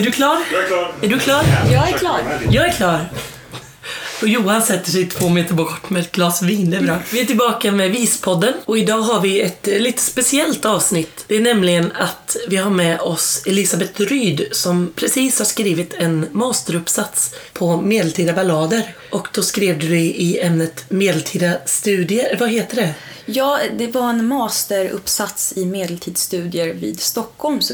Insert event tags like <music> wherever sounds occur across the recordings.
Är du klar? Jag är klar. Är du klar? Jag är klar. Jag är klar. Och Johan sätter sig två meter bort med ett glas vin, det är bra. Vi är tillbaka med Vispodden och idag har vi ett eh, lite speciellt avsnitt. Det är nämligen att vi har med oss Elisabeth Ryd som precis har skrivit en masteruppsats på medeltida ballader. Och då skrev du det i ämnet medeltida studier. Vad heter det? Ja, det var en masteruppsats i medeltidsstudier vid Stockholms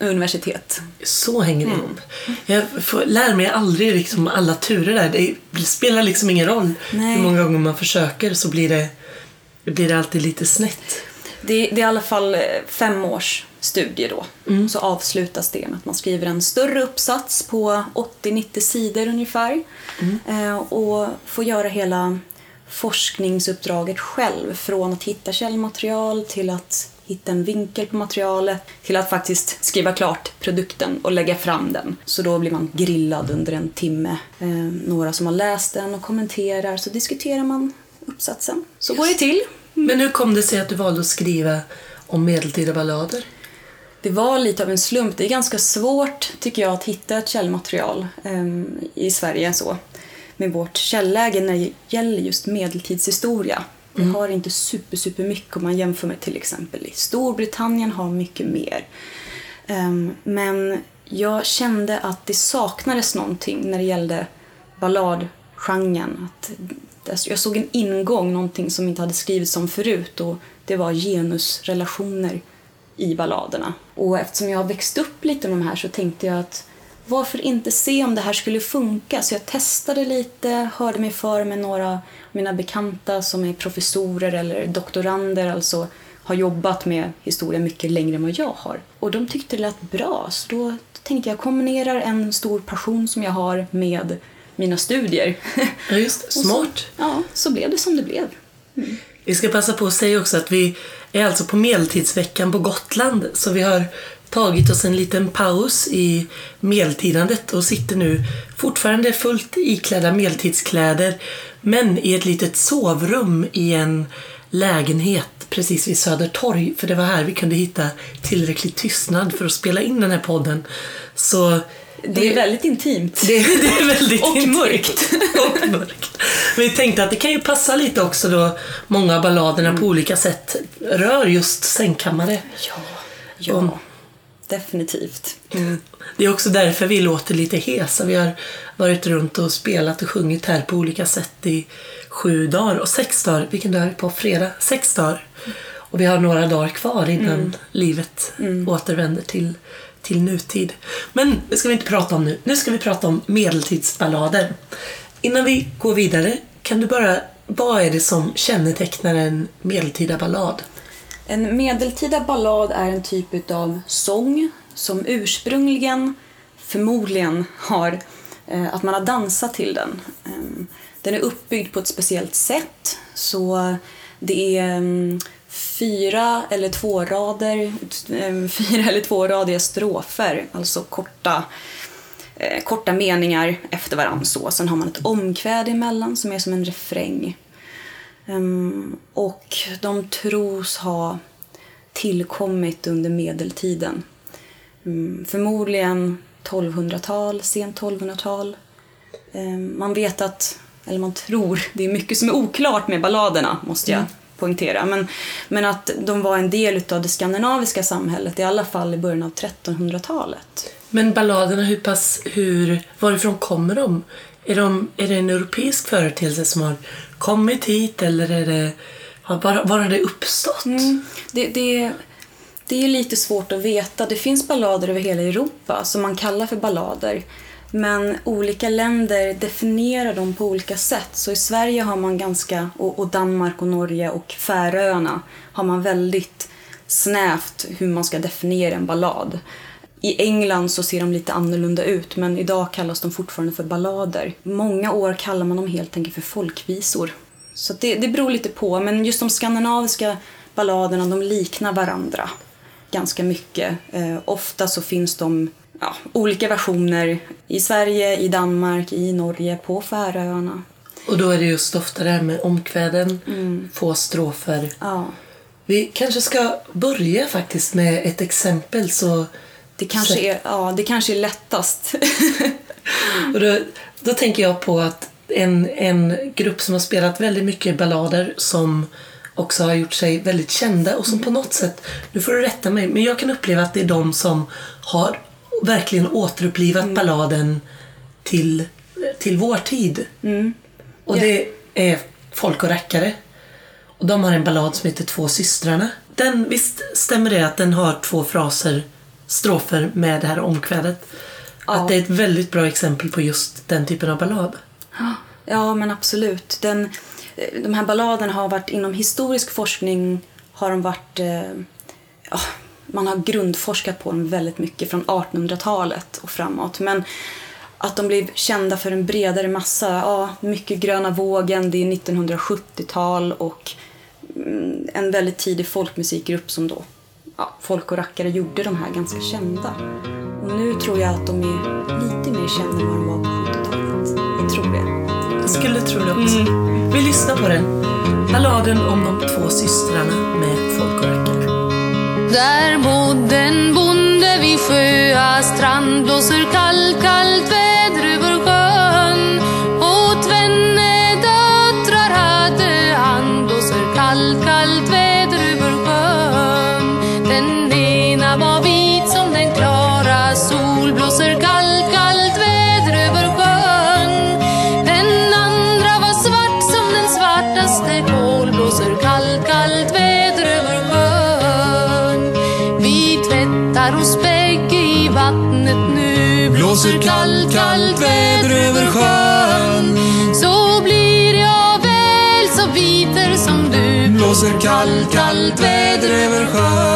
universitet. Så hänger det ihop. Jag får, lär mig aldrig liksom alla turer där. Det spelar liksom ingen roll Nej. hur många gånger man försöker så blir det, blir det alltid lite snett. Det, det är i alla fall eh, fem års studie då. Så avslutas det med att man skriver en större uppsats på 80-90 sidor ungefär. Eh, och får göra hela forskningsuppdraget själv. Från att hitta källmaterial till att hitta en vinkel på materialet till att faktiskt skriva klart produkten och lägga fram den. Så då blir man grillad under en timme. Eh, några som har läst den och kommenterar så diskuterar man uppsatsen. Så går det till. Men hur kom det sig att du valde att skriva om medeltida ballader? Det var lite av en slump. Det är ganska svårt, tycker jag, att hitta ett källmaterial em, i Sverige så. Med vårt källäge när det gäller just medeltidshistoria. Vi har inte super, super mycket om man jämför med till exempel i Storbritannien har mycket mer. Em, men jag kände att det saknades någonting när det gällde balladgenren. Att det- jag såg en ingång, någonting som inte hade skrivits om förut och det var genusrelationer i balladerna. Och eftersom jag har växt upp lite med de här så tänkte jag att varför inte se om det här skulle funka? Så jag testade lite, hörde mig för med några av mina bekanta som är professorer eller doktorander, alltså har jobbat med historia mycket längre än vad jag har. Och de tyckte det lät bra, så då tänkte jag kombinerar en stor passion som jag har med mina studier. Ja, just. <laughs> Och så- Smart. Ja, så blev det som det blev. Vi ska passa på att säga också att vi är alltså på medeltidsveckan på Gotland. Så vi har tagit oss en liten paus i medeltidandet och sitter nu fortfarande fullt iklädda medeltidskläder men i ett litet sovrum i en lägenhet precis vid Södertorg. För det var här vi kunde hitta tillräcklig tystnad för att spela in den här podden. Så Det är väldigt intimt. <laughs> det, det är väldigt Och intimt. mörkt. <laughs> och mörkt. Vi tänkte att det kan ju passa lite också då många av balladerna Mm. på olika sätt rör just sängkammare. Ja, ja. Om- definitivt. Det är också därför vi låter lite hesa. Vi har varit runt och spelat och sjungit här på olika sätt i sju dagar och sex dagar. Vilken dag är vi på? Fredag? Sex dagar. Och vi har några dagar kvar innan Mm. livet återvänder till, till nutid. Men det ska vi inte prata om nu. Nu ska vi prata om medeltidsballader. Innan vi går vidare, kan du bara... Vad är det som kännetecknar en medeltida ballad? En medeltida ballad är en typ av sång som ursprungligen förmodligen har eh, att man har dansat till den. Ehm, den är uppbyggd på ett speciellt sätt så det är ehm, fyra eller två rader, ehm, <laughs> fyra eller tvåradiga strofer, alltså korta eh, korta meningar efter varandra. Så. Sen har man ett omkväd emellan som är som en refräng. Ehm, och de tros ha tillkommit under medeltiden. Mm, förmodligen 1200-tal, sent 1200-tal. Ehm, man vet att, eller man tror, det är mycket som är oklart med balladerna måste jag poängtera. Men, men att de var en del av det skandinaviska samhället, i alla fall i början av 1300-talet. Men balladerna, hur pass, hur, varifrån kommer de? Är, de? är det en europeisk företeelse som har kommit hit eller är det, har- var, var har det uppstått? Mm. Det, det, det är lite svårt att veta. Det finns ballader över hela Europa som man kallar för ballader. Men olika länder definierar dem på olika sätt. Så i Sverige har man ganska, och, och Danmark och Norge och Färöarna har man väldigt snävt hur man ska definiera en ballad. I England så ser de lite annorlunda ut men idag kallas de fortfarande för ballader. Många år kallar man dem helt enkelt för folkvisor. Så det, det beror lite på, men just de skandinaviska balladerna de liknar varandra ganska mycket. Eh, ofta så finns de ja, olika versioner i Sverige, i Danmark, i Norge, på Färöarna. Och då är det just ofta det här med omkväden, få strofer. Ja. Vi kanske ska börja faktiskt med ett exempel så Det kanske, Så- är, ja, det kanske är lättast. <laughs> Och då, då tänker jag på att en, en grupp som har spelat väldigt mycket ballader som också har gjort sig väldigt kända och som på något sätt, nu får du rätta mig, men jag kan uppleva att det är de som har verkligen återupplivat balladen till, till vår tid. Och det är Folk och rackare. Och de har en ballad som heter Två systrarna. Den, visst stämmer det att den har två fraser, strofer med det här omkvädet? Att det är ett väldigt bra exempel på just den typen av ballad. Ja, men absolut. Den, eh, de här balladerna har varit inom historisk forskning har de varit eh, ja, man har grundforskat på dem väldigt mycket från 1800-talet och framåt. Men att de blev kända för en bredare massa, ja, mycket gröna vågen, det är 1970-tal och mm, en väldigt tidig folkmusikgrupp som då, ja, folk och rackare gjorde de här ganska kända. Och nu tror jag att de är lite mer kända än vad de var på 70-talet. Jag tror det. Jag skulle tro det också. Vi lyssnar på den. Balladen om de två systrarna med Folk och rackare. Där bodde en bonde vid sjöa strand Blåser kallt, kallt Blåser kallt, kallt väder över sjön.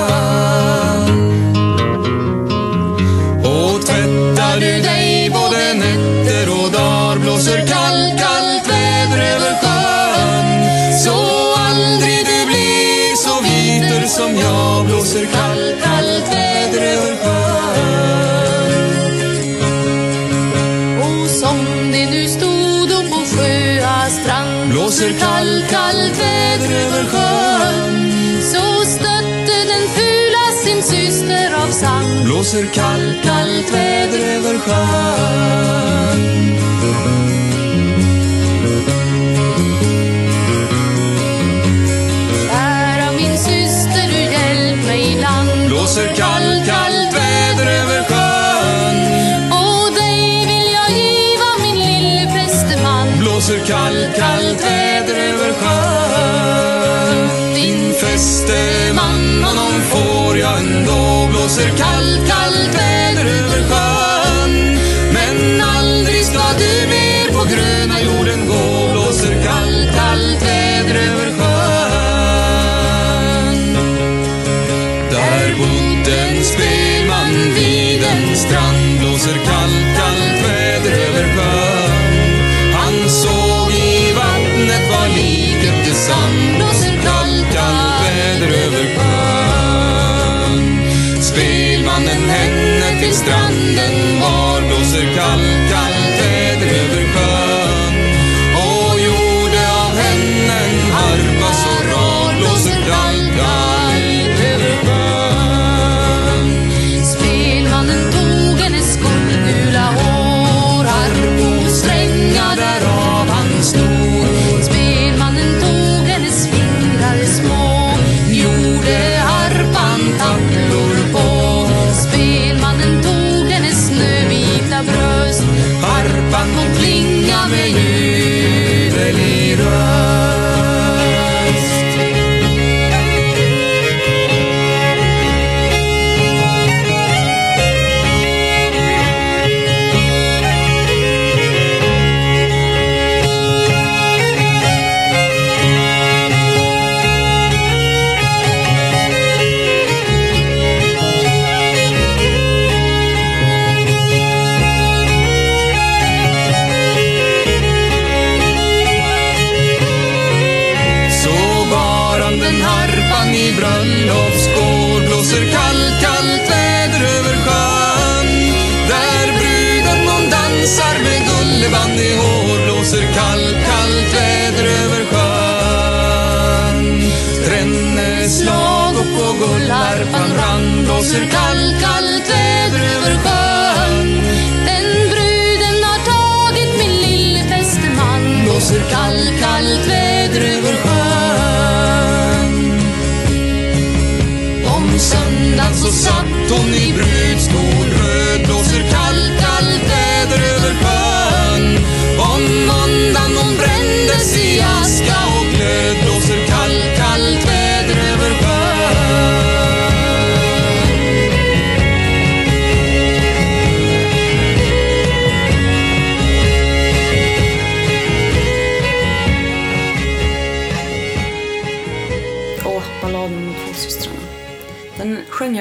Blåser kallt, kallt väder över sjön.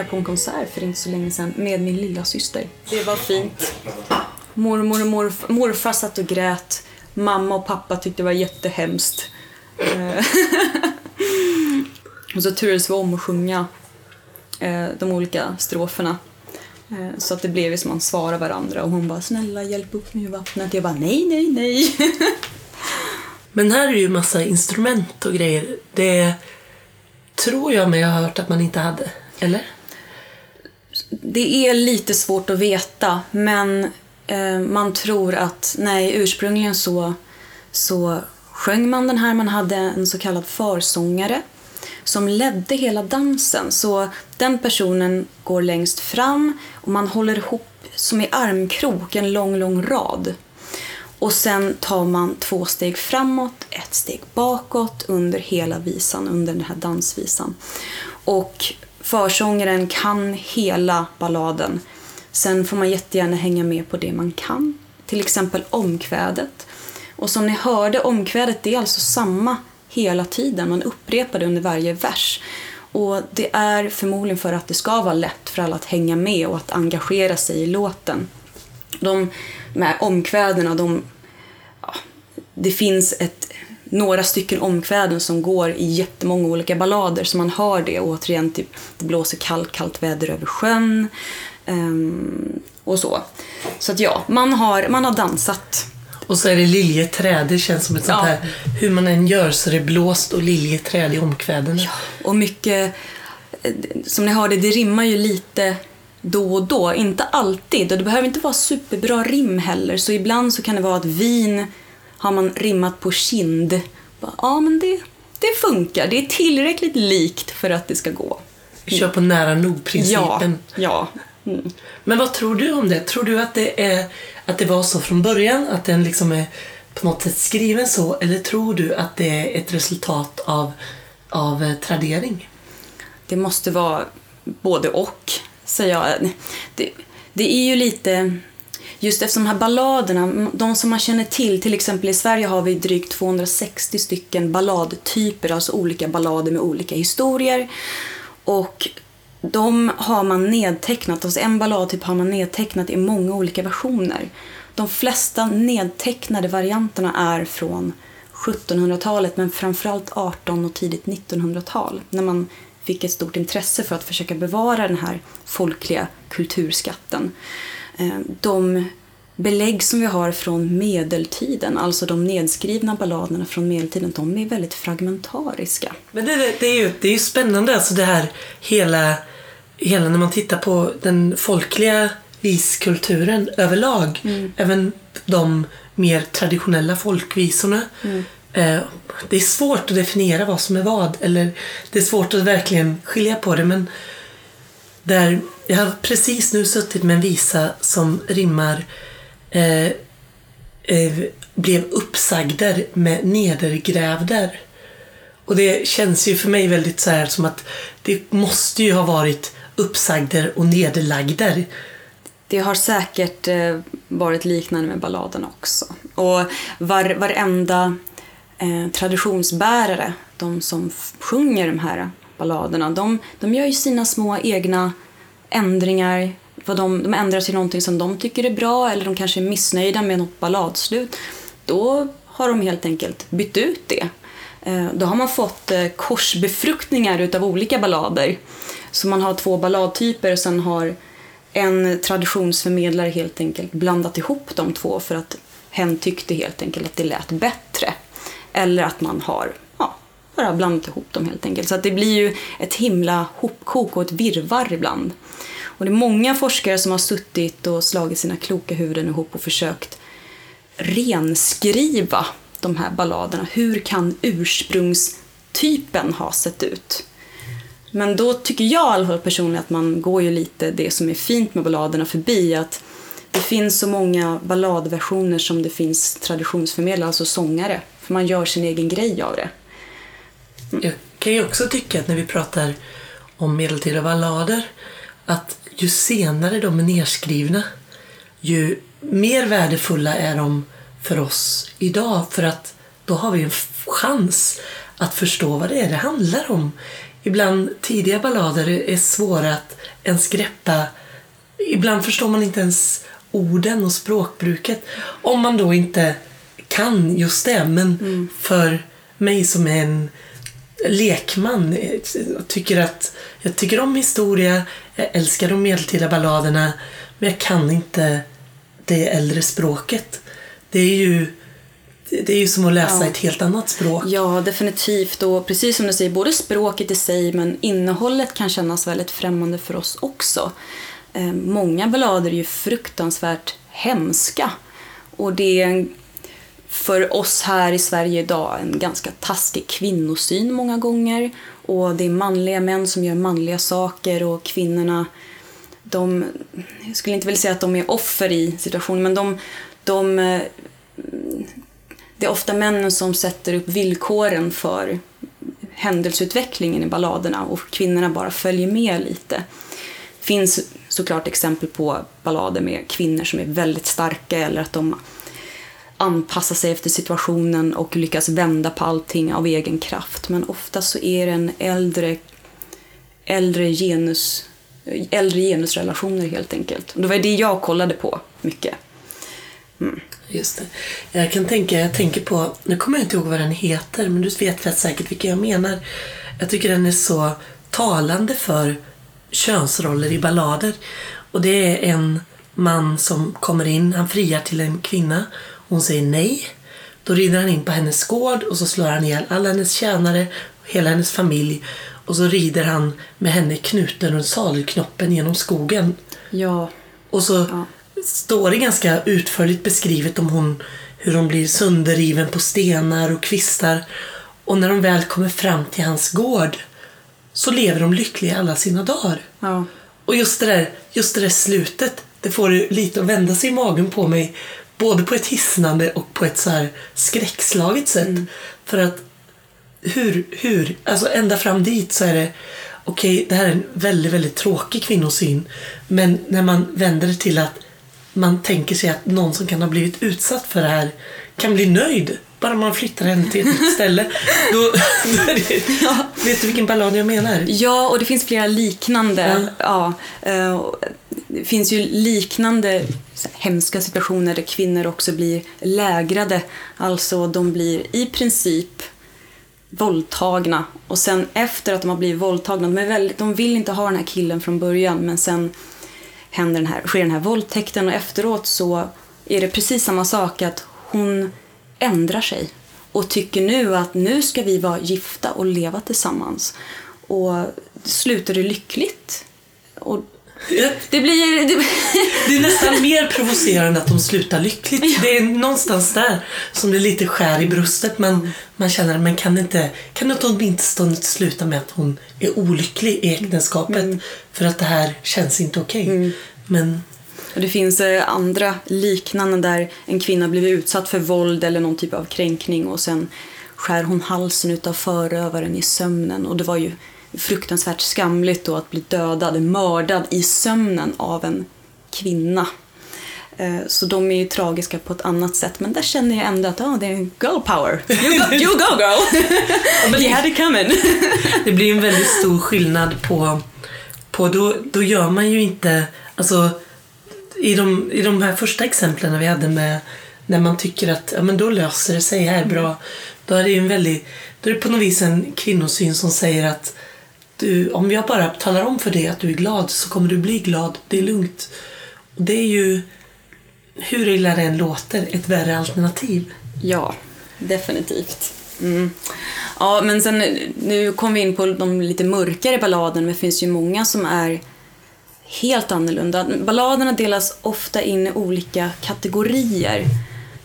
På en konsert för inte så länge sedan med min lilla syster. Det var fint. Mormor och morf morfar satt och grät. Mamma och pappa tyckte det var jättehemskt. Eh, <laughs> och så turades vi om att sjunga eh, de olika stroferna. Eh, Så att det blev som man svarade varandra och hon bara “snälla hjälp upp mig ur vattnet”. Jag bara “nej, nej, nej”. <laughs> Men här är det ju massa instrument och grejer. Det tror jag mig ha hört att man inte hade. Eller? Det är lite svårt att veta, men eh, man tror att nej, ursprungligen så, så sjöng man den här. Man hade en så kallad försångare som ledde hela dansen. Så den personen går längst fram och man håller ihop som i armkrok, en lång, lång rad. Och sen tar man två steg framåt, ett steg bakåt under hela visan, under den här dansvisan. Och försångaren kan hela balladen. Sen får man jättegärna hänga med på det man kan. Till exempel omkvädet. Och som ni hörde, omkvädet det är alltså samma hela tiden. Man upprepar det under varje vers. Och det är förmodligen för att det ska vara lätt för alla att hänga med och att engagera sig i låten. De, de här omkvädena, de, ja, det finns ett, några stycken omkväden som går i jättemånga olika ballader så man hör det återigen, typ det blåser kallt, kallt väder över sjön ehm, och så. Så att ja, man har, man har dansat. Och så är det liljeträd. Det känns som ett sånt Ja. här... Hur man än gör så är det blåst och liljeträd i omkvädena. Och mycket, som ni hörde, det rimmar ju lite då och då. Inte alltid, och det behöver inte vara superbra rim heller. Så ibland så kan det vara att vin har man rimmat på kind. Ja, men det, det funkar. Det är tillräckligt likt för att det ska gå. Kör på nära Ja, nog-principen. ja. Mm. Men vad tror du om det? Tror du att det, är, att det var så från början? Att den liksom är på något sätt skriven så? Eller tror du att det är ett resultat av, av eh, tradering? Det måste vara både och, säger jag. Det, det är ju lite... Just eftersom de här balladerna, de som man känner till, till exempel i Sverige har vi drygt 260 stycken balladtyper, alltså olika ballader med olika historier. Och de har man nedtecknat, alltså en balladtyp har man nedtecknat i många olika versioner. De flesta nedtecknade varianterna är från 1700-talet men framförallt 18 och tidigt 1900-tal när man fick ett stort intresse för att försöka bevara den här folkliga kulturskatten. Eh, De belägg som vi har från medeltiden, alltså de nedskrivna balladerna från medeltiden, de är väldigt fragmentariska. Men det, det, är ju, det är ju spännande alltså det här hela, hela när man tittar på den folkliga viskulturen överlag. Även de mer traditionella folkvisorna. Eh, det är svårt att definiera vad som är vad. Eller det är svårt att verkligen skilja på det. Men där, jag har precis nu suttit med en visa som rimmar eh, eh, blev uppsagder med nedergrävder. Och det känns ju för mig väldigt så här som att det måste ju ha varit uppsagder och nederlagder. Det har säkert eh, varit liknande med balladerna också. Och var, varenda eh, traditionsbärare, de som sjunger de här balladerna, de, de gör ju sina små egna ändringar. Vad de, de ändrar till någonting som de tycker är bra eller de kanske är missnöjda med något balladslut. Då har de helt enkelt bytt ut det. Eh, då har man fått eh, korsbefruktningar utav olika ballader. Så man har två balladtyper och sen har en traditionsförmedlare helt enkelt blandat ihop de två för att hen tyckte helt enkelt att det lät bättre. Eller att man har bara blandat ihop dem helt enkelt. Så att det blir ju ett himla hopkok och ett virrvarr ibland. Och det är många forskare som har suttit och slagit sina kloka huvuden ihop och försökt renskriva de här balladerna. Hur kan ursprungstypen ha sett ut? Men då tycker jag i alla fall personligen att man går ju lite det som är fint med balladerna förbi. Att det finns så många balladversioner som det finns traditionsförmedlare, alltså sångare. För man gör sin egen grej av det. Jag kan ju också tycka att när vi pratar om medeltida ballader att ju senare de är nerskrivna ju mer värdefulla är de för oss idag för att då har vi en chans att förstå vad det är det handlar om. Ibland tidiga ballader är svåra att ens greppa. Ibland förstår man inte ens orden och språkbruket om man då inte kan just det. Men för mig som är en lekman eh, jag tycker att jag tycker om historia, jag älskar de medeltida balladerna men jag kan inte det äldre språket. Det är ju, det är ju som att läsa Ja. ett helt annat språk. Ja, definitivt. Och precis som du säger, både språket i sig men innehållet kan kännas väldigt främmande för oss också. Eh, många ballader är ju fruktansvärt hemska. Och det är en, för oss här i Sverige idag en ganska taskig kvinnosyn många gånger. Och det är manliga män som gör manliga saker och kvinnorna de, jag skulle inte vilja säga att de är offer i situationen, men de, de eh, det är ofta männen som sätter upp villkoren för händelseutvecklingen i balladerna och kvinnorna bara följer med lite. Det finns såklart exempel på ballader med kvinnor som är väldigt starka eller att de anpassa sig efter situationen och lyckas vända på allting av egen kraft. Men ofta så är det en äldre, äldre, genus, äldre genusrelationer helt enkelt. Och det var det jag kollade på mycket. Mm. Just det. Jag kan tänka, jag tänker på, nu kommer jag inte ihåg vad den heter, men du vet rätt säkert vilken jag menar. Jag tycker den är så talande för könsroller i ballader. Och det är en man som kommer in, han friar till en kvinna. Hon säger nej. Då rider han in på hennes gård och så slår han ihjäl alla hennes tjänare och hela hennes familj. Och så rider han med henne knuten runt sadelknoppen genom skogen. Ja, Och så står det ganska utförligt beskrivet om hon, hur hon blir sönderriven på stenar och kvistar. Och när de väl kommer fram till hans gård så lever de lyckliga alla sina dagar. ja. Och just det där, just det där slutet, det får lite att vända sig i magen på mig. Både på ett hisnande och på ett så här skräckslaget sätt. För att hur, hur, alltså ända fram dit så är det okej, det här är en väldigt, väldigt tråkig kvinnosyn. Men när man vänder det till att man tänker sig att någon som kan ha blivit utsatt för det här kan bli nöjd. Bara man flyttar henne till ett <laughs> ställe. Då, då är det, Vet du vilken ballad jag menar? Ja, och det finns flera liknande. Ja. Ja det finns ju liknande hemska situationer där kvinnor också blir lägrade. Alltså de blir i princip våldtagna och sen efter att de har blivit våldtagna, de, är väldigt, de vill inte ha den här killen från början men sen händer den här, sker den här våldtäkten och efteråt så är det precis samma sak att hon ändrar sig och tycker nu att nu ska vi vara gifta och leva tillsammans. Och slutar det lyckligt. Och det blir... Det, Det är nästan mer provocerande att de slutar lyckligt. Det är någonstans där som det lite skär i bröstet. Men man känner, men kan inte, kan det inte åtminstone sluta med att hon är olycklig i äktenskapet? För att det här känns inte okej. Men Och det finns eh, andra liknande där en kvinna blivit utsatt för våld eller någon typ av kränkning och sen skär hon halsen utav förövaren i sömnen. Och det var ju fruktansvärt skamligt då att bli dödad, mördad i sömnen av en kvinna. Eh, Så de är ju tragiska på ett annat sätt. Men där känner jag ändå att ah, det är girl power. You go, you go girl! <laughs> <laughs> You had it coming. <laughs> det blir en väldigt stor skillnad på, på då, då gör man ju inte, alltså i de, i de här första exemplen vi hade med när man tycker att ja, men då löser det sig här bra. Då är det en väldigt, då är det på något vis en kvinnosyn som säger att du, om jag bara talar om för dig att du är glad så kommer du bli glad. Det är lugnt. Det är ju, hur illa det än låter, ett värre alternativ. Ja, definitivt. Mm. Ja, men sen nu kom vi in på de lite mörkare balladerna, men det finns ju många som är helt annorlunda. Balladerna delas ofta in i olika kategorier.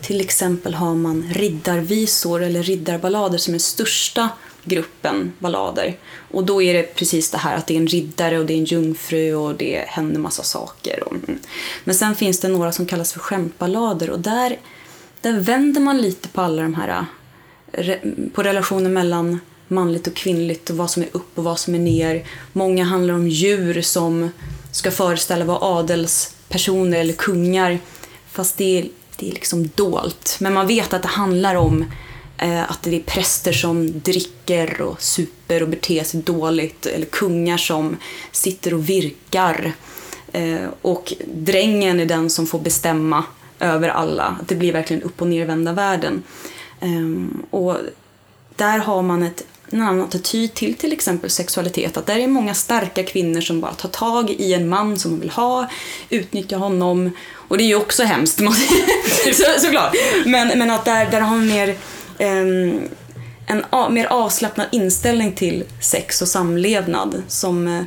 Till exempel har man riddarvisor eller riddarballader som är största gruppen ballader. Och då är det precis det här att det är en riddare och det är en jungfru och det händer massa saker. Och. Mm. Men sen finns det några som kallas för skämtballader och där, där vänder man lite på alla de här äh, på relationen mellan manligt och kvinnligt och vad som är upp och vad som är ner. Många handlar om djur som ska föreställa vara adelspersoner eller kungar fast det är, det är liksom dolt. Men man vet att det handlar om Eh, att det är präster som dricker och super och beter sig dåligt eller kungar som sitter och virkar. Eh, och drängen är den som får bestämma över alla. Att det blir verkligen upp och nervända världen. Eh, och där har man ett, en annan attityd till till exempel sexualitet. Att där är många starka kvinnor som bara tar tag i en man som de vill ha, utnyttjar honom. Och det är ju också hemskt, <laughs> så, såklart. Men, men att där, där har man mer ehm, en a, mer avslappnad inställning till sex och samlevnad som eh,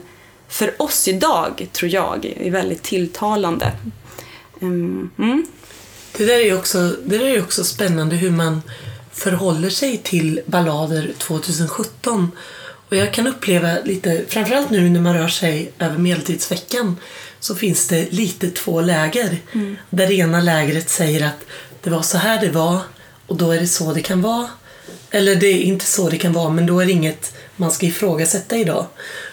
för oss idag, tror jag, är väldigt tilltalande. Ehm, mm. Det där är ju också, det där är ju också spännande hur man förhåller sig till ballader 2017. Och jag kan uppleva lite, framförallt nu när man rör sig över medeltidsveckan, så finns det lite två läger. Där det ena lägret säger att det var så här det var och då är det så det kan vara. Eller det är inte så det kan vara, men då är det inget man ska ifrågasätta idag.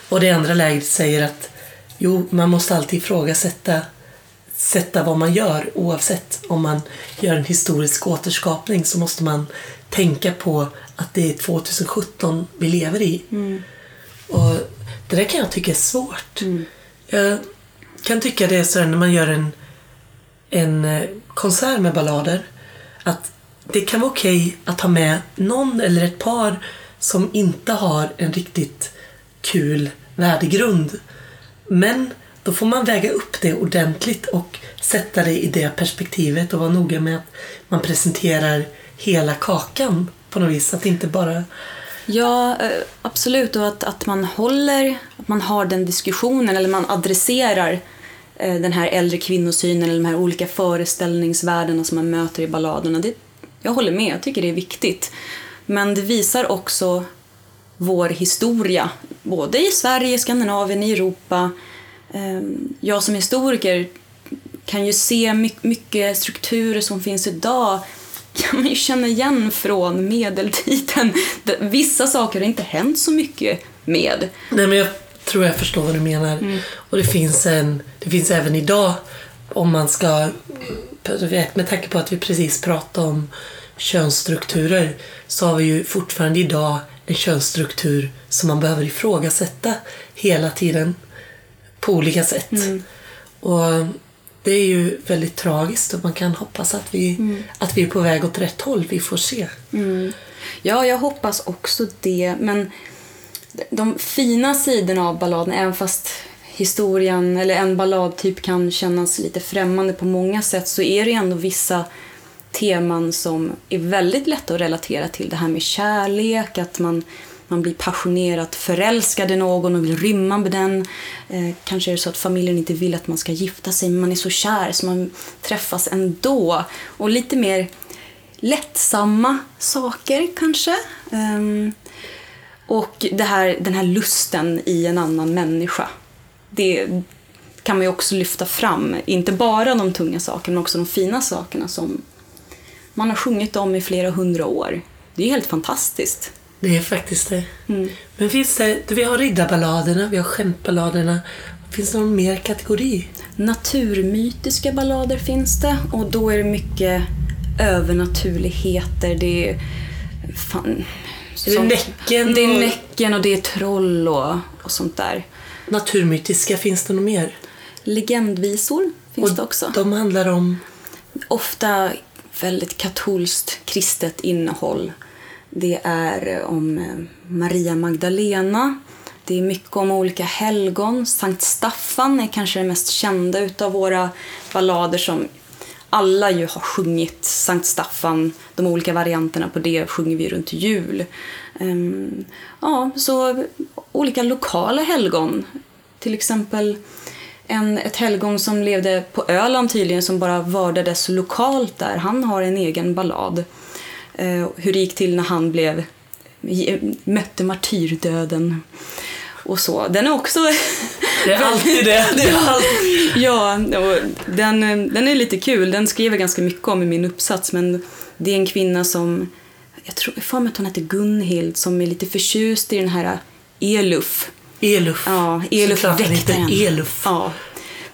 Och det andra lägret säger att jo, man måste alltid ifrågasätta sätta vad man gör oavsett om man gör en historisk återskapning så måste man tänka på att det är 2017 vi lever i. Och Det där kan jag tycka är svårt. Jag kan tycka det är så när man gör en, en eh, konsert med ballader att det kan vara okej att ha med någon eller ett par som inte har en riktigt kul värdegrund. Men då får man väga upp det ordentligt och sätta det i det perspektivet och vara noga med att man presenterar hela kakan på något vis. Att inte bara... Ja, eh, absolut. Och att, att man håller, att man har den diskussionen eller man adresserar eh, den här äldre kvinnosynen eller de här olika föreställningsvärdena som man möter i balladerna. Det, jag håller med, jag tycker det är viktigt. Men det visar också vår historia, både i Sverige, Skandinavien, i Europa. Eh, Jag som historiker kan ju se my- mycket strukturer som finns idag <laughs> kan man ju känna igen från medeltiden. Vissa saker har inte hänt så mycket med. Nej men jag tror jag förstår vad du menar. Och det finns, en, det finns även idag om man ska, med tanke på att vi precis pratade om könsstrukturer, så har vi ju fortfarande idag en könsstruktur som man behöver ifrågasätta hela tiden på olika sätt. Och det är ju väldigt tragiskt och man kan hoppas att vi, att vi är på väg åt rätt håll. Vi får se. Ja, jag hoppas också det. Men de fina sidorna av balladen, även fast historien eller en balladtyp kan kännas lite främmande på många sätt så är det ändå vissa teman som är väldigt lätta att relatera till. Det här med kärlek, att man, man blir passionerat förälskad i någon och vill rymma med den. Eh, kanske är det så att familjen inte vill att man ska gifta sig men man är så kär så man träffas ändå. Och lite mer lättsamma saker kanske. Um, och det här, den här lusten i en annan människa. Det kan man ju också lyfta fram. Inte bara de tunga sakerna men också de fina sakerna som man har sjungit om i flera hundra år. Det är helt fantastiskt. Det är faktiskt det. Men finns det, vi har riddarballaderna, vi har skämtballaderna. Finns det någon mer kategori? Naturmytiska ballader finns det och då är det mycket övernaturligheter. Det är... Fan, Är det Näcken Det är Näcken och det är troll och, och sånt där. Naturmytiska, finns det något mer? Legendvisor finns Och det också. De handlar om... Ofta väldigt katolskt kristet innehåll. Det är om eh, Maria Magdalena. Det är mycket om olika helgon. Sankt Staffan är kanske det mest kända utav våra ballader som alla ju har sjungit Sankt Staffan. De olika varianterna på det sjunger vi runt jul. Ehm, ja, så olika lokala helgon. Till exempel en, ett helgon som levde på Öland tydligen som bara vördades lokalt där. Han har en egen ballad. Eh, hur det gick till när han blev mötte martyrdöden och så. Den är också... Det är alltid det. <laughs> det är alltid. ja, den, den är lite kul. Den skrev jag ganska mycket om i min uppsats men det är en kvinna som, jag tror för mig att hon heter Gunhild, som är lite förtjust i den här Eluf. Eluf. Ja, Eluf Såklart väktaren. Eluf. Ja.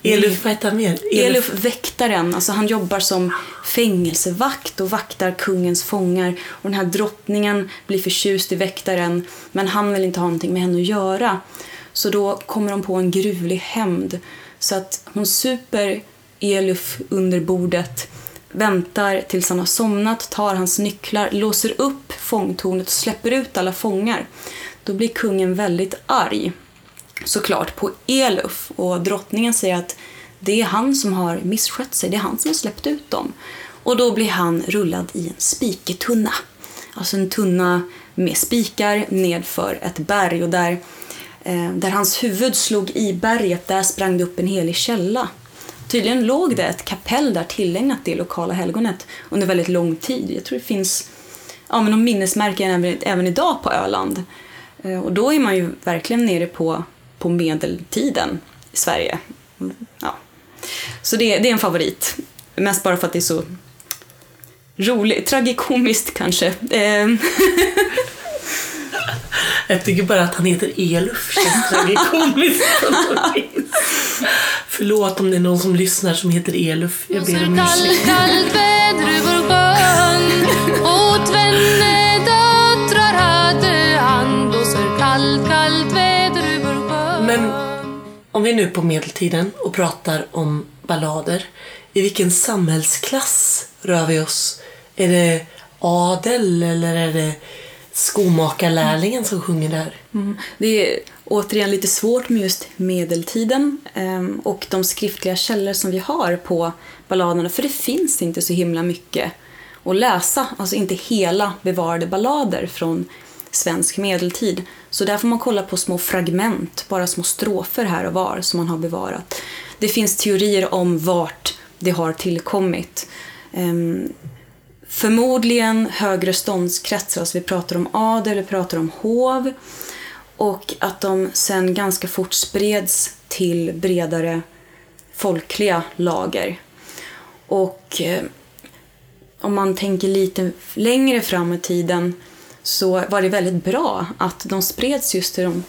Eluf, vad heter han mer? Eluf väktaren, alltså han jobbar som fängelsevakt och vaktar kungens fångar. Och den här drottningen blir förtjust i väktaren men han vill inte ha någonting med henne att göra. Så då kommer de på en gruvlig hämnd. Så att hon super Eluf under bordet, väntar tills han har somnat, tar hans nycklar, låser upp fångtornet och släpper ut alla fångar. Då blir kungen väldigt arg såklart på Eluf och drottningen säger att det är han som har misskött sig, det är han som har släppt ut dem. Och då blir han rullad i en spiketunna. Alltså en tunna med spikar nedför ett berg och där, eh, där hans huvud slog i berget, där sprang det upp en helig källa. Tydligen låg det ett kapell där tillägnat det lokala helgonet under väldigt lång tid. Jag tror det finns ja, men minnesmärken även, även idag på Öland. Eh, Och då är man ju verkligen nere på, på medeltiden i Sverige. Ja. Så det, det är en favorit. Mest bara för att det är så roligt, tragikomiskt kanske. Eh, Jag tycker bara att han heter Eluf känns tragikomiskt. <laughs> Förlåt om det är någon som lyssnar som heter Eluf. Jag ber om ursäkt. Men om vi nu är på medeltiden och pratar om ballader. I vilken samhällsklass rör vi oss? Är det adel eller är det skomakarlärlingen som sjunger där? Mm. Det är återigen lite svårt med just medeltiden ehm, och de skriftliga källor som vi har på balladerna för det finns inte så himla mycket att läsa, alltså inte hela bevarade ballader från svensk medeltid. Så där får man kolla på små fragment, bara små strofer här och var som man har bevarat. Det finns teorier om vart det har tillkommit. Ehm, förmodligen högre ståndskretsar, alltså vi pratar om adel, vi pratar om hov. Och att de sen ganska fort spreds till bredare folkliga lager. Och eh, om man tänker lite längre fram i tiden så var det väldigt bra att de spreds just till de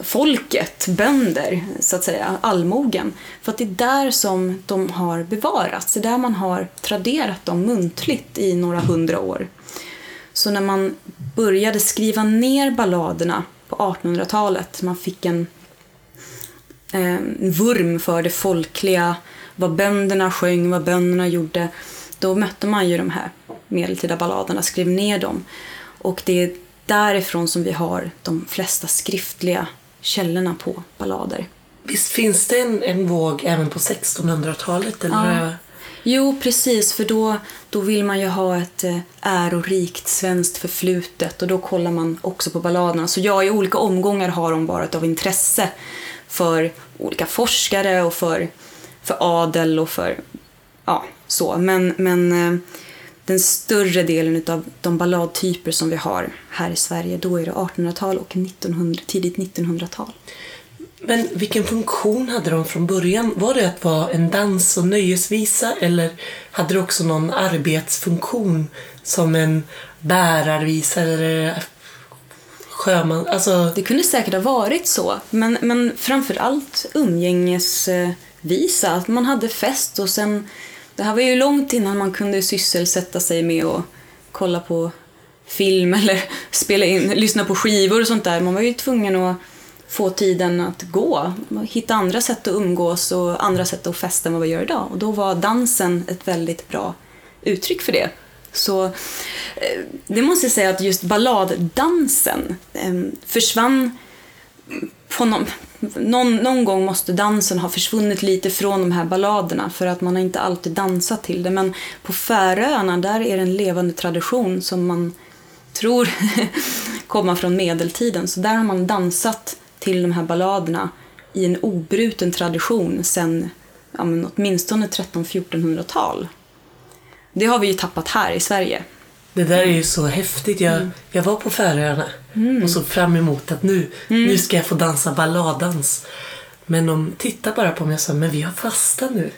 folket, bönder, så att säga, allmogen. För att det är där som de har bevarats, det är där man har traderat dem muntligt i några hundra år. Så när man började skriva ner balladerna på 1800-talet, man fick en, eh, en vurm för det folkliga, vad bönderna sjöng, vad bönderna gjorde, då mötte man ju de här medeltida balladerna, skrev ner dem. Och det är därifrån som vi har de flesta skriftliga källorna på ballader. Visst finns det en, en våg även på 1600-talet? Eller? Ja. Jo, precis, för då, då vill man ju ha ett eh, ärorikt svenskt förflutet och då kollar man också på balladerna. Så ja, i olika omgångar har de varit av intresse för olika forskare och för, för adel och för ja, så. Men, men eh, den större delen av de balladtyper som vi har här i Sverige, då är det 1800-tal och 1900, tidigt 1900-tal. Men vilken funktion hade de från början? Var det att vara en dans och nöjesvisa eller hade det också någon arbetsfunktion som en bärarvisa eller sjöman? Alltså, Det kunde säkert ha varit så, men, men framför allt umgängesvisa. Att man hade fest och sen... Det här var ju långt innan man kunde sysselsätta sig med att kolla på film <laughs> eller spela in, lyssna på skivor och sånt där. Man var ju tvungen att få tiden att gå. Hitta andra sätt att umgås och andra sätt att festa än vad vi gör idag. Och då var dansen ett väldigt bra uttryck för det. Så eh, det måste jag säga att just balladdansen ehm, försvann på någon, någon, någon gång måste dansen ha försvunnit lite från de här balladerna för att man har inte alltid dansat till det. Men på Färöarna där är det en levande tradition som man tror <laughs> komma från medeltiden. Så där har man dansat till de här balladerna i en obruten tradition sedan ja, men åtminstone 1300-1400-tal. Det har vi ju tappat här i Sverige. Det där är ju så häftigt. Jag, jag var på Färöarna och såg fram emot att nu, nu ska jag få dansa balladans. Men de tittade bara på mig och sa, men vi har fasta nu.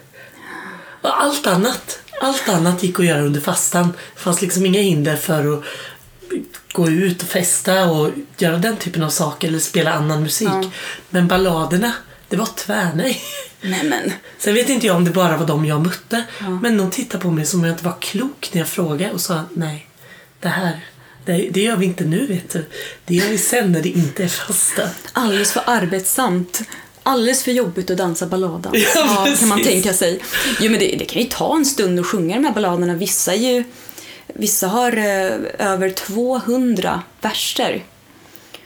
Och allt annat, allt annat gick att göra under fastan. Det fanns liksom inga hinder för att gå ut och festa och göra den typen av saker eller spela annan musik. Ja. Men balladerna, det var tvärnej. Nej men. Sen vet inte jag om det bara var de jag mötte. Men de tittade på mig som om jag inte var klok när jag frågade och sa nej, det här, det, det gör vi inte nu vet du. Det gör vi sen när det inte är fasta. Alldeles för arbetsamt. Alldeles för jobbigt att dansa balladans. Ja, kan man tänka sig. Jo, men det, det kan ju ta en stund att sjunga de här balladerna. Vissa, är ju, vissa har eh, över 200 verser.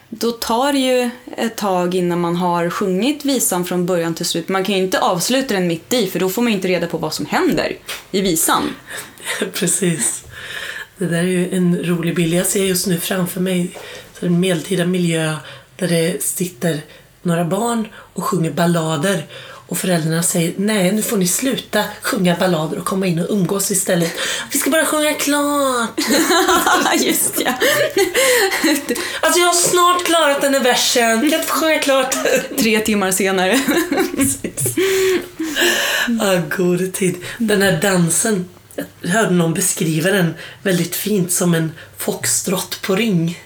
Då tar det ju ett tag innan man har sjungit visan från början till slut. Man kan ju inte avsluta den mitt i för då får man ju inte reda på vad som händer i visan. <laughs> Precis. Det där är ju en rolig bild. Jag ser just nu framför mig en medeltida miljö där det sitter några barn och sjunger ballader och föräldrarna säger nej, nu får ni sluta sjunga ballader och komma in och umgås istället. Vi ska bara sjunga klart. <laughs> Just ja. <laughs> Alltså jag har snart klarat den här versen. Kan jag inte få sjunga klart? <laughs> Tre timmar senare. Ah, gode tid. Den här dansen, jag hörde någon beskriva den väldigt fint som en foxtrot på ring.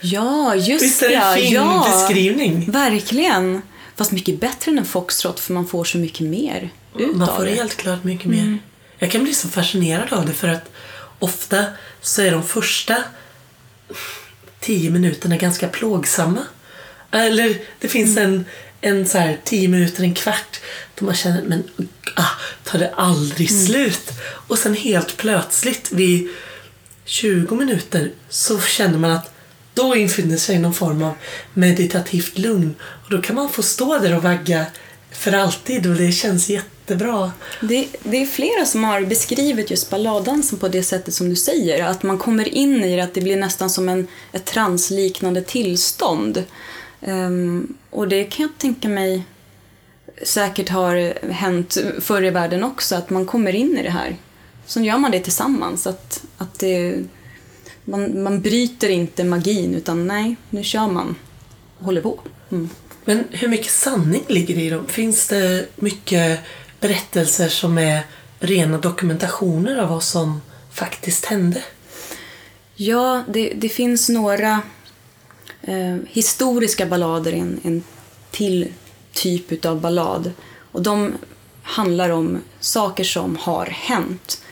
Ja, just Visst är det en fin ja. beskrivning? Verkligen. Fast mycket bättre än en foxtrot för man får så mycket mer ut Man av får det. helt klart mycket mer. Jag kan bli så fascinerad av det för att ofta så är de första tio minuterna ganska plågsamma. Eller det finns en, en så här tio minuter, en kvart då man känner men ah, tar det aldrig slut? Och sen helt plötsligt vid 20 minuter så känner man att då infinner sig någon form av meditativt lugn. Och då kan man få stå där och vagga för alltid och det känns jättebra. Det, det är flera som har beskrivit just balladdansen på det sättet som du säger. Att man kommer in i det, att det blir nästan som en, ett transliknande tillstånd. Um, och det kan jag tänka mig säkert har hänt förr i världen också, att man kommer in i det här. Så gör man det tillsammans. Att, att det, man, man bryter inte magin, utan nej, nu kör man och håller på. Mm. Men hur mycket sanning ligger i dem? Finns det mycket berättelser som är rena dokumentationer av vad som faktiskt hände? Ja, det, det finns några eh, historiska ballader i en, en till typ utav ballad. Och de handlar om saker som har hänt.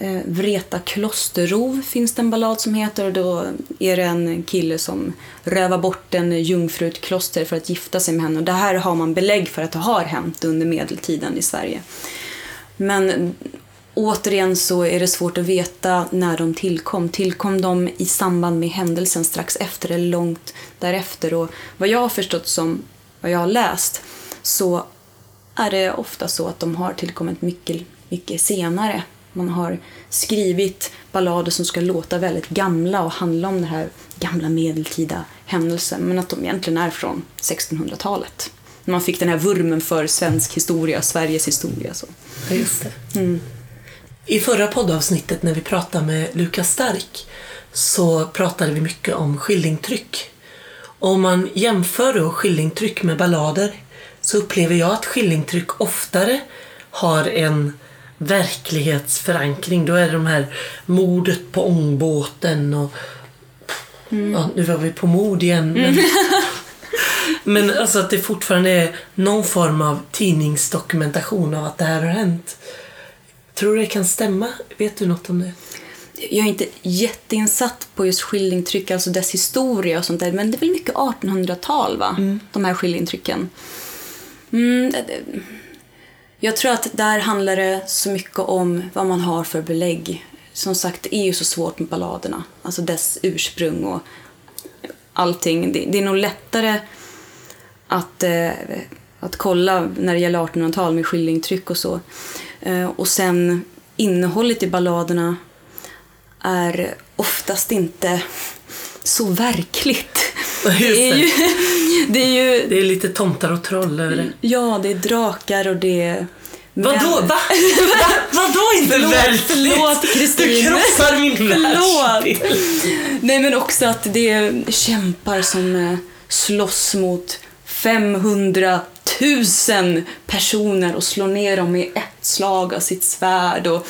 Eh, Vreta klosterrov finns det en ballad som heter och då är det en kille som rövar bort en jungfru ett kloster för att gifta sig med henne. Och det här har man belägg för att det har hänt under medeltiden i Sverige. Men återigen så är det svårt att veta när de tillkom. Tillkom de i samband med händelsen strax efter eller långt därefter? Och vad jag har förstått som vad jag har läst så är det ofta så att de har tillkommit mycket, mycket senare. Man har skrivit ballader som ska låta väldigt gamla och handla om den här gamla medeltida händelsen men att de egentligen är från 1600-talet. När man fick den här vurmen för svensk historia, Sveriges historia. Så. Ja, just det. I förra poddavsnittet när vi pratade med Lukas Stark så pratade vi mycket om skillingtryck. Om man jämför då skillingtryck med ballader så upplever jag att skillingtryck oftare har en verklighetsförankring. Då är det de här mordet på ångbåten och ja, nu var vi på mord igen. Men, <laughs> men alltså att det fortfarande är någon form av tidningsdokumentation av att det här har hänt. Tror du det kan stämma? Vet du något om det? Jag är inte jätteinsatt på just skillingtryck, alltså dess historia och sånt där, men det är väl mycket 1800-tal, va? De här skillingtrycken. Mm, jag tror att där handlar det så mycket om vad man har för belägg. Som sagt, det är ju så svårt med balladerna, alltså dess ursprung och allting. Det, det är nog lättare att, eh, att kolla när det gäller 1800-tal med skillingtryck och så. Eh, och sen innehållet i balladerna är oftast inte så verkligt. Det är ju, <laughs> det är ju Det är lite tomtar och troll över det. Ja, det är drakar och det är Vadå? Va? <laughs> Va? Vadå inte Förlåt, verkligt? förlåt, Kristin. Du krossar min <laughs> Förlåt. världsbild. Nej men också att det är kämpar som eh, slåss mot 500 000 personer och slår ner dem i ett slag av sitt svärd. Och,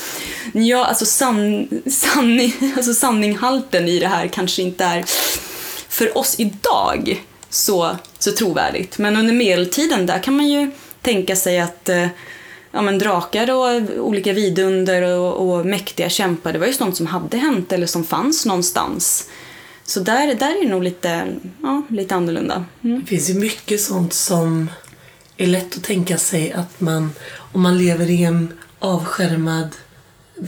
ja, alltså, san, sanning, alltså sanninghalten i det här kanske inte är för oss idag så, så trovärdigt. Men under medeltiden där kan man ju tänka sig att eh, ja, men drakar och olika vidunder och, och mäktiga kämpar, det var ju sånt som hade hänt eller som fanns någonstans. Så där, där är det nog lite, ja, lite annorlunda. Mm. Det finns ju mycket sånt som är lätt att tänka sig att man, om man lever i en avskärmad,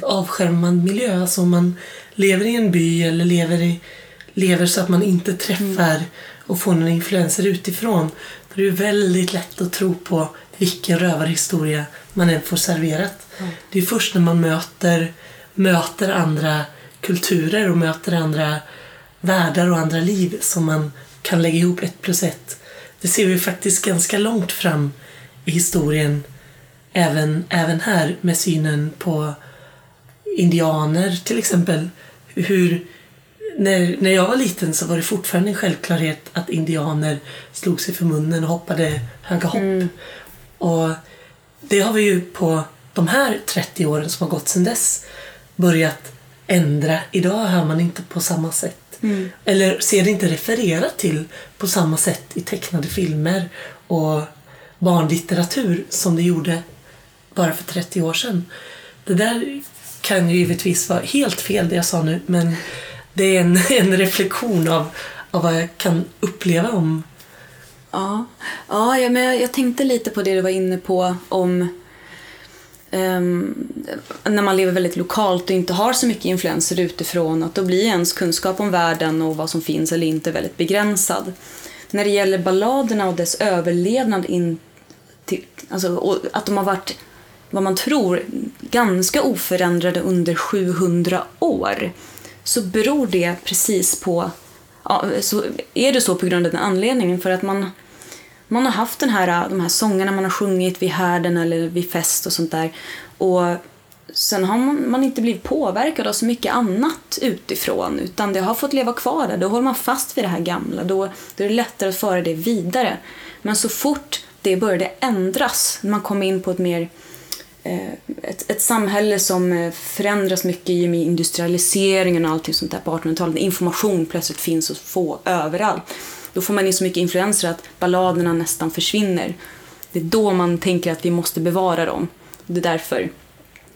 avskärmad miljö, alltså om man lever i en by eller lever, i, lever så att man inte träffar och får några influenser utifrån, är det väldigt lätt att tro på vilken rövarhistoria man än får serverat. Det är först när man möter, möter andra kulturer och möter andra världar och andra liv som man kan lägga ihop ett plus ett. Det ser vi faktiskt ganska långt fram i historien även, även här med synen på indianer till exempel. Hur, när, när jag var liten så var det fortfarande en självklarhet att indianer slog sig för munnen och hoppade höga hopp. Och det har vi ju på de här 30 åren som har gått sedan dess börjat ändra. Idag hör man inte på samma sätt. Eller ser det inte refererat till på samma sätt i tecknade filmer och barnlitteratur som det gjorde bara för 30 år sedan. Det där kan ju givetvis vara helt fel det jag sa nu men det är en, <laughs> en reflektion av, av vad jag kan uppleva om Ja, ja men jag, jag tänkte lite på det du var inne på om um, när man lever väldigt lokalt och inte har så mycket influenser utifrån att då blir ens kunskap om världen och vad som finns eller inte väldigt begränsad. När det gäller balladerna och dess överlevnad in till, alltså, och att de har varit vad man tror ganska oförändrade under 700 år så beror det precis på ja, så är det så på grund av den anledningen för att man, man har haft den här, de här sångerna man har sjungit vid härden eller vid fest och sånt där och sen har man, man inte blivit påverkad av så mycket annat utifrån utan det har fått leva kvar där. Då håller man fast vid det här gamla. Då, då är det lättare att föra det vidare. Men så fort det började ändras, när man kom in på ett mer Eh, ett, ett samhälle som eh, förändras mycket i och med industrialiseringen och allting sånt där på 1800-talet. Information plötsligt finns att få överallt. Då får man in så mycket influenser att balladerna nästan försvinner. Det är då man tänker att vi måste bevara dem. Det är därför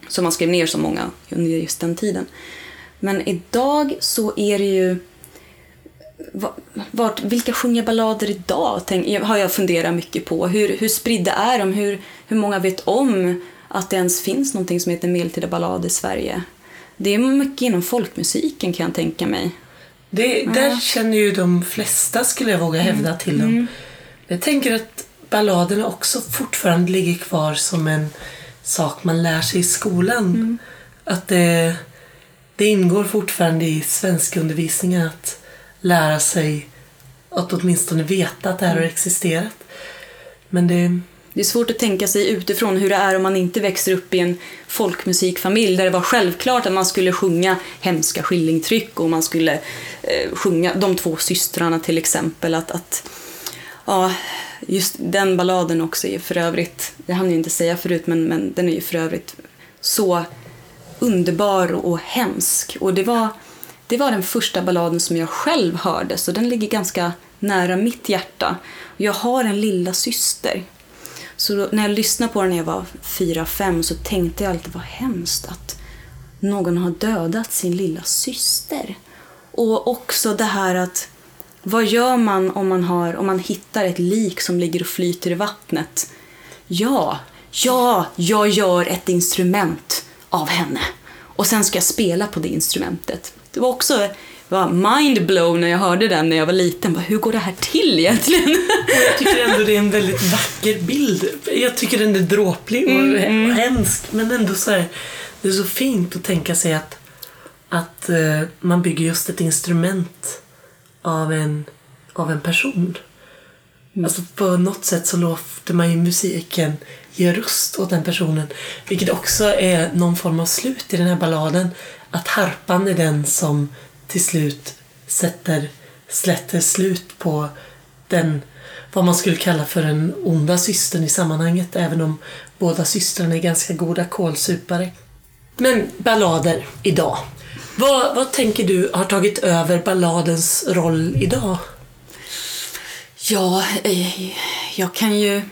som man skrev ner så många under just den tiden. Men idag så är det ju vart, vilka sjunger ballader idag? Tänk, har jag funderat mycket på. Hur, hur spridda är de? Hur, hur många vet om att det ens finns någonting som heter medeltida ballad i Sverige? Det är mycket inom folkmusiken kan jag tänka mig. Det, Där känner ju de flesta, skulle jag våga hävda, till dem. Jag tänker att balladerna också fortfarande ligger kvar som en sak man lär sig i skolan. Att det, det ingår fortfarande i svenskundervisningen att lära sig att åtminstone veta att det här har existerat. Men det... Det är svårt att tänka sig utifrån hur det är om man inte växer upp i en folkmusikfamilj där det var självklart att man skulle sjunga hemska skillingtryck och man skulle eh, sjunga de två systrarna till exempel. Att, att, ja, just den balladen också är för övrigt, det hann jag inte säga förut, men, men den är ju för övrigt så underbar och hemsk. Och det var, det var den första balladen som jag själv hörde, så den ligger ganska nära mitt hjärta. Jag har en lilla syster så då, när jag lyssnade på den när jag var fyra fem så tänkte jag alltid vad hemskt att någon har dödat sin lilla syster. Och också det här att vad gör man om man, har, om man hittar ett lik som ligger och flyter i vattnet? Ja, ja, jag gör ett instrument av henne. Och sen ska jag spela på det instrumentet. Det var också var mindblown när jag hörde den när jag var liten. Bara, Hur går det här till egentligen? Jag tycker ändå det är en väldigt vacker bild. Jag tycker den är dråplig och Mm, hemsk. Men ändå så här, det är så fint att tänka sig att, att eh, man bygger just ett instrument av en, av en person. Mm. Alltså på något sätt så låter man ju musiken ger röst åt den personen. Vilket också är någon form av slut i den här balladen. Att harpan är den som till slut sätter, slätter slut på den, vad man skulle kalla för den onda systern i sammanhanget. Även om båda systrarna är ganska goda kålsupare. Men ballader idag. Vad, vad tänker du har tagit över balladens roll idag? Ja, eh, jag kan ju...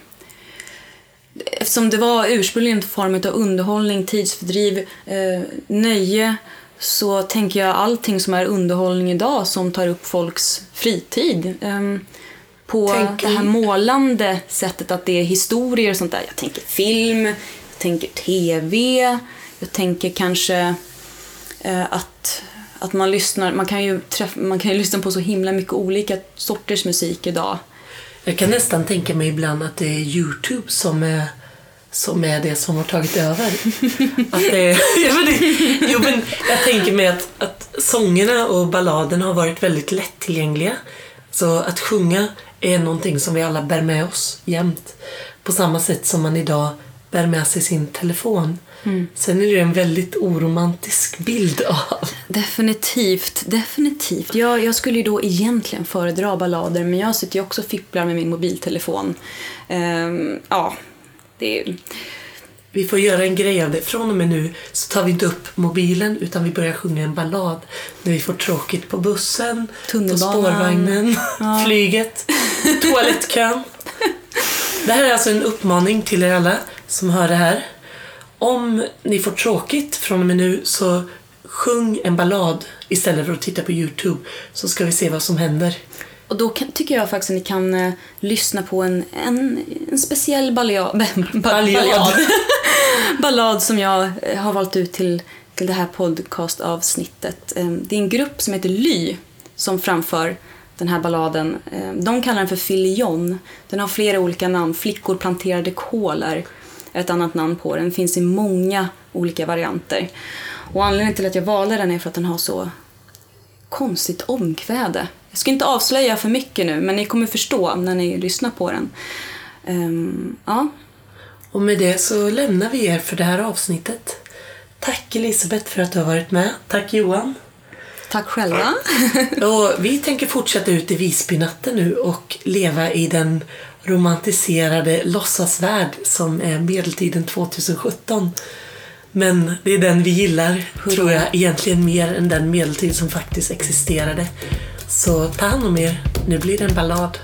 Eftersom det var ursprungligen en form av underhållning, tidsfördriv, eh, nöje så tänker jag allting som är underhållning idag som tar upp folks fritid. Eh, på Tänker- det här målande sättet att det är historier och sånt där. Jag tänker film, jag tänker TV, jag tänker kanske eh, att, att man lyssnar, man kan, ju träffa, man kan ju lyssna på så himla mycket olika sorters musik idag. Jag kan nästan tänka mig ibland att det är Youtube som är, som är det som har tagit över. Att det, <laughs> ja, men det, jo, men jag tänker mig att, att sångerna och balladerna har varit väldigt lättillgängliga. Så att sjunga är någonting som vi alla bär med oss jämt. På samma sätt som man idag bär med sig sin telefon. Sen är det en väldigt oromantisk bild av Definitivt, definitivt. Jag, jag skulle ju då egentligen föredra ballader men jag sitter ju också och fipplar med min mobiltelefon. Ehm, ja, är... Vi får göra en grej av det. Från och med nu så tar vi inte upp mobilen utan vi börjar sjunga en ballad när vi får tråkigt på bussen, på spårvagnen, <laughs> flyget, toalettkön. <laughs> Det här är alltså en uppmaning till er alla som hör det här. Om ni får tråkigt från och med nu så sjung en ballad istället för att titta på Youtube så ska vi se vad som händer. Och då kan, tycker jag faktiskt att ni kan eh, lyssna på en, en, en speciell ballad, <laughs> ballad. <laughs> ballad som jag eh, har valt ut till, till det här podcastavsnittet. Eh, det är en grupp som heter Ly som framför den här balladen. Eh, de kallar den för Filion. Den har flera olika namn. Flickor planterade kål är ett annat namn på den. Den finns i många olika varianter. Och anledningen till att jag valde den är för att den har så konstigt omkväde. Jag ska inte avslöja för mycket nu, men ni kommer förstå när ni lyssnar på den. Ehm, ja, Och med det så lämnar vi er för det här avsnittet. Tack Elisabeth för att du har varit med. Tack Johan. tack själva. <laughs> Och vi tänker fortsätta ut i Visbynatten nu och leva i den romantiserade låtsasvärld som är medeltiden 2017. Men det är den vi gillar, tror jag, egentligen mer än den medeltid som faktiskt existerade. Så ta hand om er. Nu blir det en ballad.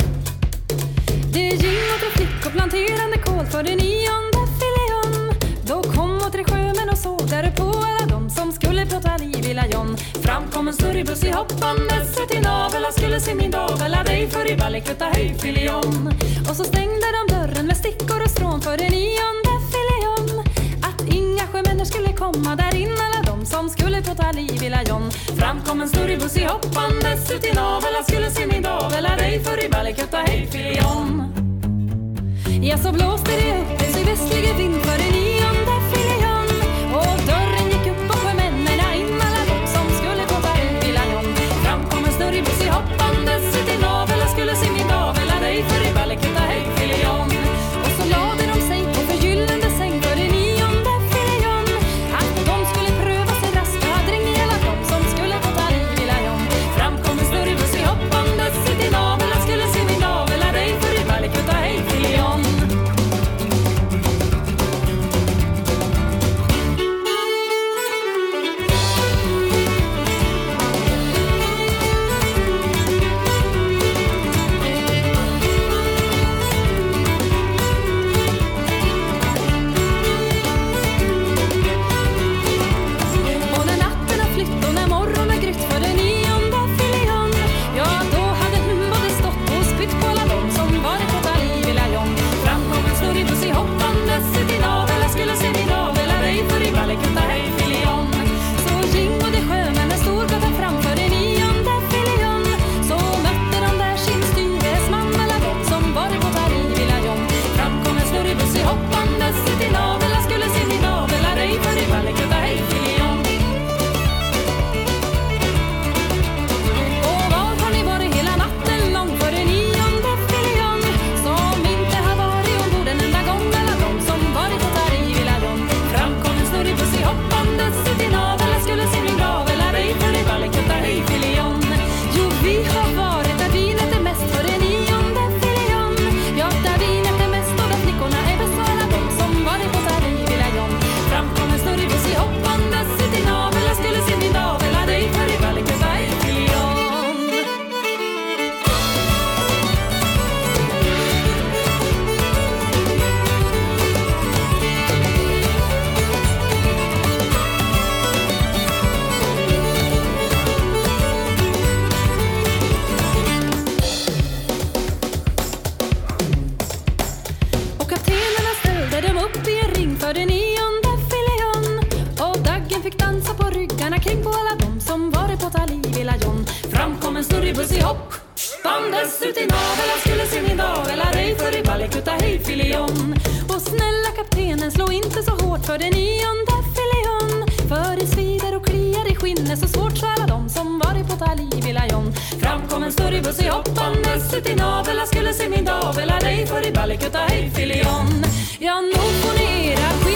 Det gick åt tre flickor planterande kål för det nionde filion. Då kom åt tre sjömän och såg där på alla de som skulle prata liv i lajon. Fram kom en snurrig i hoppandes till navel och skulle se min davel dig för i Ballikutta höj filion. Och så stängde de dörren med stickor och strån för det nionde filion. Att inga sjömänner skulle komma där in alla som skulle prata liv i lajon. Fram kom en snurrig i hoppandes ut i navel skulle se min davel a dig för i Ballikutta hej filion. Ja, så blåste det upp en sydvästlig vind för den nionde filion Och dörren gick upp och sjömännen in alla de som skulle gå liv i lajon Fram kom en snurrig buss i Tänk på alla dom som varit på Tali Villa John. Fram kom en snurrig buss i hopp. Bandes ut i navel, jag skulle se min davel Ej för i Ballikutta, hej filion Och snälla kaptenen, slå inte så hårt för den nionde filion För det svider och kliar i skinnet så svårt så alla dom som varit på Tali Villa John. Fram kom en snurrig buss i hopp, bandes ut i navel. Jag skulle se min davel Ej för i Ballikutta, hej filion Ja, nog får ni era